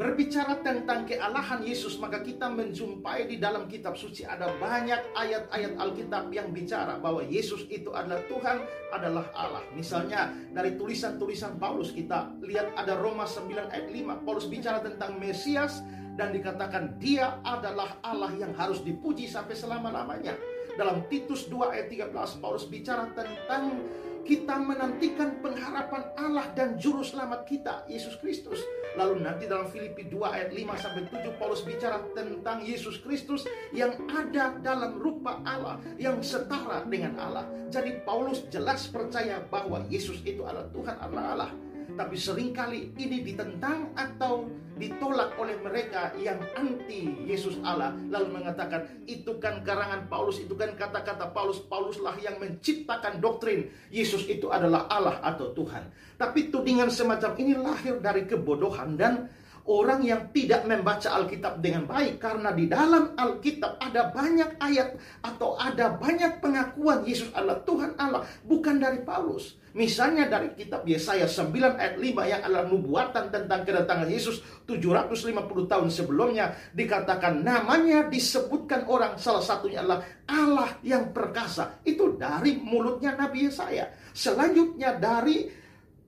berbicara tentang kealahan Yesus, maka kita menjumpai di dalam kitab suci ada banyak ayat-ayat Alkitab yang bicara bahwa Yesus itu adalah Tuhan, adalah Allah. Misalnya dari tulisan-tulisan Paulus kita lihat ada Roma 9 ayat 5. Paulus bicara tentang Mesias dan dikatakan dia adalah Allah yang harus dipuji sampai selama-lamanya. Dalam Titus 2 ayat 13 Paulus bicara tentang kita menantikan pengharapan Allah dan juru selamat kita Yesus Kristus. Lalu nanti dalam Filipi 2 ayat 5 sampai 7 Paulus bicara tentang Yesus Kristus yang ada dalam rupa Allah yang setara dengan Allah. Jadi Paulus jelas percaya bahwa Yesus itu adalah Tuhan adalah Allah. Tapi sering kali ini ditentang atau ditolak oleh mereka yang anti Yesus Allah. Lalu mengatakan itu kan karangan Paulus itu kan kata-kata Paulus. Pauluslah yang menciptakan doktrin. Yesus itu adalah Allah atau Tuhan. Tapi tudingan semacam ini lahir dari kebodohan dan orang yang tidak membaca Alkitab dengan baik karena di dalam Alkitab ada banyak ayat atau ada banyak pengakuan Yesus adalah Tuhan Allah bukan dari Paulus. Misalnya dari kitab Yesaya 9 ayat 5 yang adalah nubuatan tentang kedatangan Yesus 750 tahun sebelumnya dikatakan namanya disebutkan orang salah satunya adalah Allah yang perkasa. Itu dari mulutnya Nabi Yesaya. Selanjutnya dari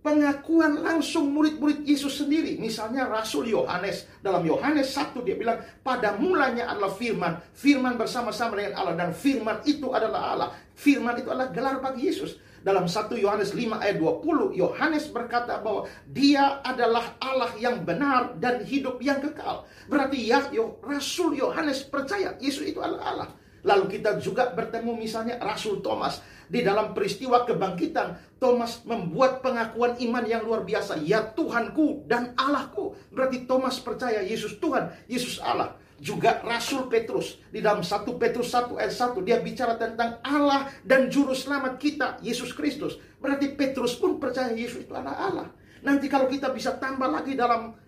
pengakuan langsung murid-murid Yesus sendiri. Misalnya Rasul Yohanes. Dalam Yohanes 1 dia bilang, pada mulanya adalah firman. Firman bersama-sama dengan Allah. Dan firman itu adalah Allah. Firman itu adalah gelar bagi Yesus. Dalam 1 Yohanes 5 ayat 20, Yohanes berkata bahwa dia adalah Allah yang benar dan hidup yang kekal. Berarti ya, Rasul Yohanes percaya Yesus itu adalah Allah. Lalu kita juga bertemu misalnya Rasul Thomas. Di dalam peristiwa kebangkitan, Thomas membuat pengakuan iman yang luar biasa. Ya Tuhanku dan Allahku. Berarti Thomas percaya Yesus Tuhan, Yesus Allah. Juga Rasul Petrus. Di dalam 1 Petrus 1 ayat 1, dia bicara tentang Allah dan Juru Selamat kita, Yesus Kristus. Berarti Petrus pun percaya Yesus itu adalah Allah. Nanti kalau kita bisa tambah lagi dalam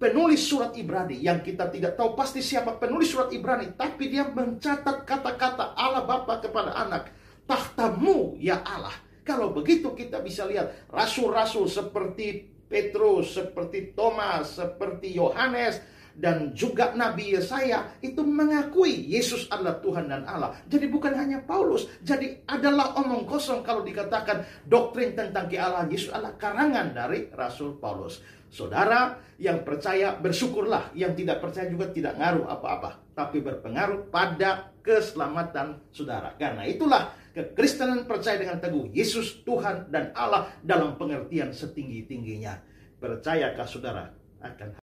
penulis surat Ibrani yang kita tidak tahu pasti siapa penulis surat Ibrani tapi dia mencatat kata-kata Allah Bapa kepada anak tahtamu ya Allah kalau begitu kita bisa lihat rasul-rasul seperti Petrus seperti Thomas seperti Yohanes dan juga Nabi Yesaya itu mengakui Yesus adalah Tuhan dan Allah. Jadi bukan hanya Paulus, jadi adalah omong kosong kalau dikatakan doktrin tentang kealahan Yesus adalah karangan dari Rasul Paulus. Saudara yang percaya bersyukurlah, yang tidak percaya juga tidak ngaruh apa-apa, tapi berpengaruh pada keselamatan saudara. Karena itulah kekristenan percaya dengan teguh Yesus Tuhan dan Allah dalam pengertian setinggi-tingginya. Percayakah saudara akan